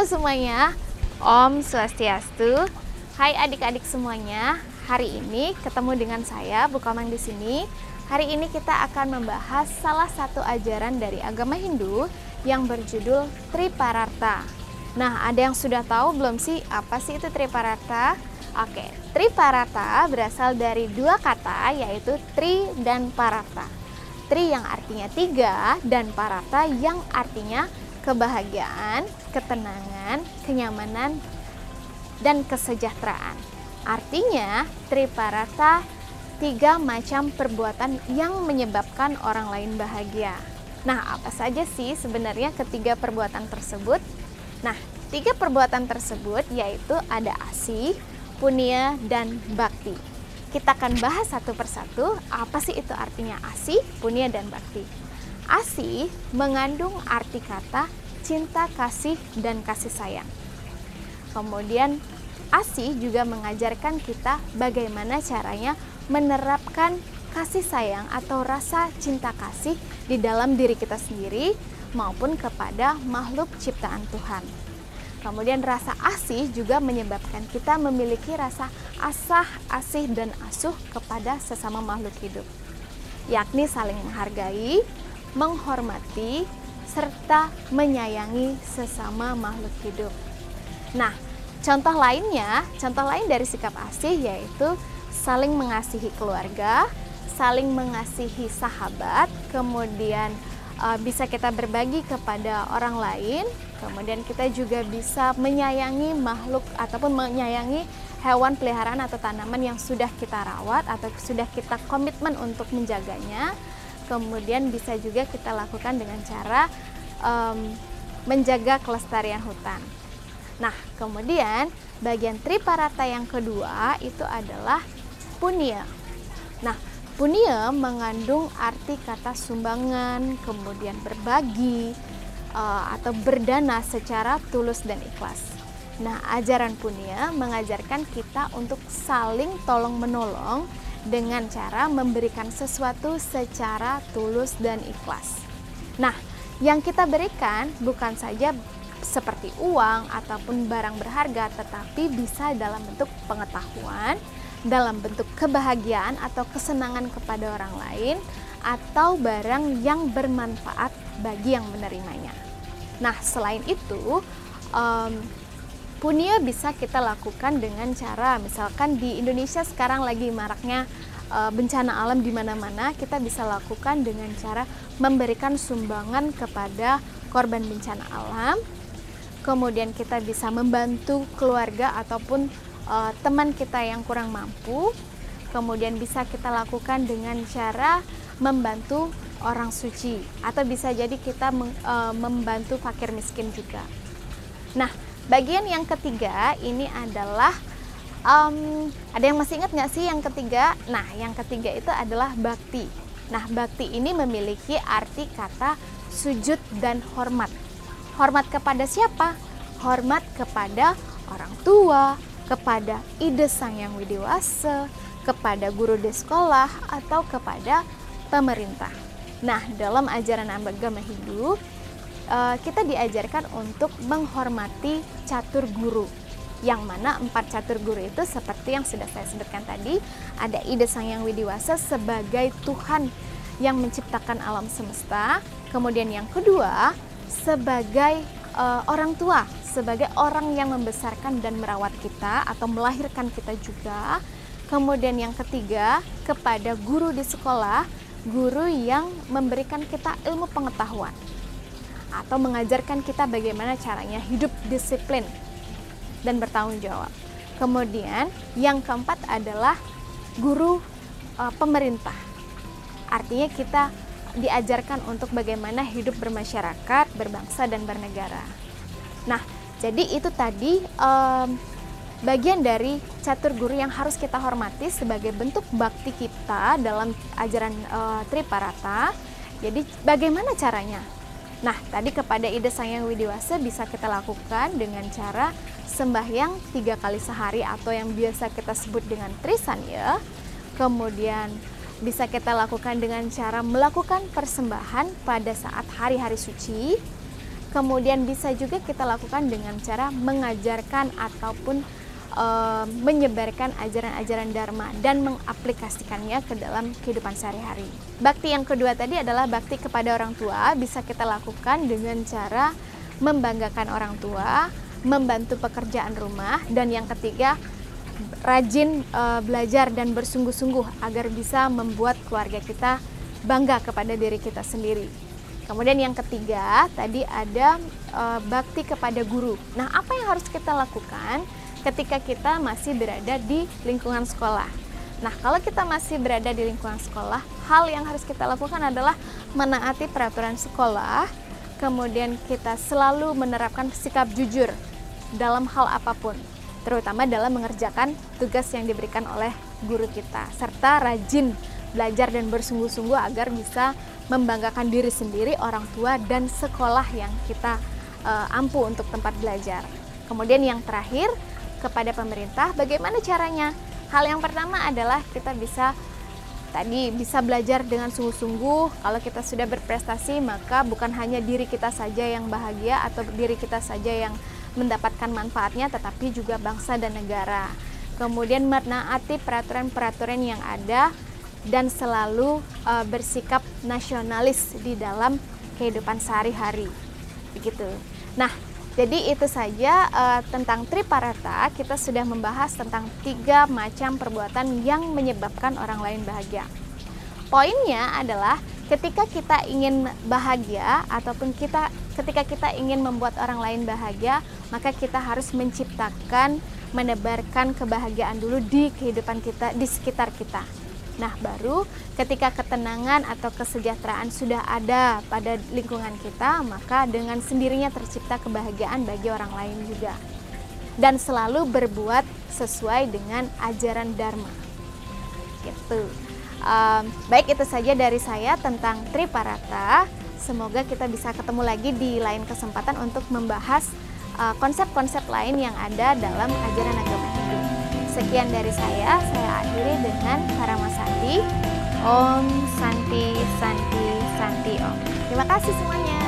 Halo semuanya, Om Swastiastu. Hai adik-adik semuanya. Hari ini ketemu dengan saya Bu Komang di sini. Hari ini kita akan membahas salah satu ajaran dari agama Hindu yang berjudul Tripararta. Nah, ada yang sudah tahu belum sih apa sih itu Tripararta? Oke, Tripararta berasal dari dua kata yaitu Tri dan Pararta. Tri yang artinya tiga dan Pararta yang artinya kebahagiaan, ketenangan, kenyamanan, dan kesejahteraan. Artinya, triparata tiga macam perbuatan yang menyebabkan orang lain bahagia. Nah, apa saja sih sebenarnya ketiga perbuatan tersebut? Nah, tiga perbuatan tersebut yaitu ada asih, punya, dan bakti. Kita akan bahas satu persatu apa sih itu artinya asih, punya, dan bakti. Asih mengandung arti kata cinta, kasih, dan kasih sayang. Kemudian ASI juga mengajarkan kita bagaimana caranya menerapkan kasih sayang atau rasa cinta kasih di dalam diri kita sendiri maupun kepada makhluk ciptaan Tuhan. Kemudian rasa asih juga menyebabkan kita memiliki rasa asah, asih, dan asuh kepada sesama makhluk hidup. Yakni saling menghargai, menghormati, serta menyayangi sesama makhluk hidup. Nah, contoh lainnya, contoh lain dari sikap asih yaitu saling mengasihi keluarga, saling mengasihi sahabat, kemudian uh, bisa kita berbagi kepada orang lain, kemudian kita juga bisa menyayangi makhluk ataupun menyayangi hewan peliharaan atau tanaman yang sudah kita rawat atau sudah kita komitmen untuk menjaganya kemudian bisa juga kita lakukan dengan cara um, menjaga kelestarian hutan. Nah, kemudian bagian triparata yang kedua itu adalah punya. Nah, punya mengandung arti kata sumbangan, kemudian berbagi uh, atau berdana secara tulus dan ikhlas. Nah, ajaran punya mengajarkan kita untuk saling tolong menolong dengan cara memberikan sesuatu secara tulus dan ikhlas. Nah, yang kita berikan bukan saja seperti uang ataupun barang berharga, tetapi bisa dalam bentuk pengetahuan, dalam bentuk kebahagiaan atau kesenangan kepada orang lain, atau barang yang bermanfaat bagi yang menerimanya. Nah, selain itu, punya bisa kita lakukan dengan cara misalkan di Indonesia sekarang lagi maraknya e, bencana alam di mana-mana kita bisa lakukan dengan cara memberikan sumbangan kepada korban bencana alam. Kemudian kita bisa membantu keluarga ataupun e, teman kita yang kurang mampu. Kemudian bisa kita lakukan dengan cara membantu orang suci atau bisa jadi kita e, membantu fakir miskin juga. Nah Bagian yang ketiga ini adalah um, ada yang masih ingat nggak sih yang ketiga? Nah, yang ketiga itu adalah bakti. Nah, bakti ini memiliki arti kata sujud dan hormat. Hormat kepada siapa? Hormat kepada orang tua, kepada ide sang yang widiwasa, kepada guru di sekolah, atau kepada pemerintah. Nah, dalam ajaran agama Hindu, uh, kita diajarkan untuk menghormati catur guru. Yang mana empat catur guru itu seperti yang sudah saya sebutkan tadi ada ide sang yang widiwasa sebagai Tuhan yang menciptakan alam semesta. Kemudian yang kedua sebagai uh, orang tua sebagai orang yang membesarkan dan merawat kita atau melahirkan kita juga. Kemudian yang ketiga kepada guru di sekolah guru yang memberikan kita ilmu pengetahuan atau mengajarkan kita bagaimana caranya hidup disiplin dan bertanggung jawab. Kemudian yang keempat adalah guru e, pemerintah. Artinya kita diajarkan untuk bagaimana hidup bermasyarakat, berbangsa dan bernegara. Nah, jadi itu tadi um, bagian dari catur guru yang harus kita hormati sebagai bentuk bakti kita dalam ajaran uh, Triparata. Jadi bagaimana caranya? Nah, tadi kepada ide sang yang widiwasa bisa kita lakukan dengan cara sembahyang tiga kali sehari atau yang biasa kita sebut dengan trisan ya. Kemudian bisa kita lakukan dengan cara melakukan persembahan pada saat hari-hari suci. Kemudian bisa juga kita lakukan dengan cara mengajarkan ataupun e, menyebarkan ajaran-ajaran Dharma dan mengaplikasikannya ke dalam kehidupan sehari-hari. Bakti yang kedua tadi adalah bakti kepada orang tua, bisa kita lakukan dengan cara membanggakan orang tua, membantu pekerjaan rumah, dan yang ketiga rajin e, belajar dan bersungguh-sungguh agar bisa membuat keluarga kita bangga kepada diri kita sendiri. Kemudian yang ketiga, tadi ada e, bakti kepada guru. Nah, apa yang harus kita lakukan ketika kita masih berada di lingkungan sekolah? Nah, kalau kita masih berada di lingkungan sekolah, hal yang harus kita lakukan adalah menaati peraturan sekolah, kemudian kita selalu menerapkan sikap jujur dalam hal apa pun, terutama dalam mengerjakan tugas yang diberikan oleh guru kita, serta rajin belajar dan bersungguh-sungguh agar bisa membanggakan diri sendiri, orang tua, dan sekolah yang kita uh, ampu untuk tempat belajar. Kemudian yang terakhir, kepada pemerintah, bagaimana caranya? Hal yang pertama adalah kita bisa tadi bisa belajar dengan sungguh-sungguh. Kalau kita sudah berprestasi, maka bukan hanya diri kita saja yang bahagia atau diri kita saja yang mendapatkan manfaatnya, tetapi juga bangsa dan negara. Kemudian menaati peraturan-peraturan yang ada dan selalu uh, bersikap nasionalis di dalam kehidupan sehari-hari. Begitu. Nah, jadi itu saja uh, tentang Triparata. Kita sudah membahas tentang tiga macam perbuatan yang menyebabkan orang lain bahagia. Poinnya adalah ketika kita ingin bahagia ataupun kita ketika kita ingin membuat orang lain bahagia, maka kita harus menciptakan menebarkan kebahagiaan dulu di kehidupan kita di sekitar kita. Nah, baru ketika ketenangan atau kesejahteraan sudah ada pada lingkungan kita, maka dengan sendirinya tercipta kebahagiaan bagi orang lain juga. Dan selalu berbuat sesuai dengan ajaran Dharma. Gitu. Um, baik itu saja dari saya tentang Triparata. Semoga kita bisa ketemu lagi di lain kesempatan untuk membahas uh, konsep-konsep uh, lain yang ada dalam ajaran agama. Sekian dari saya, saya akhiri dengan Karama Santi. Om Santi Santi Santi Om. Terima kasih semuanya.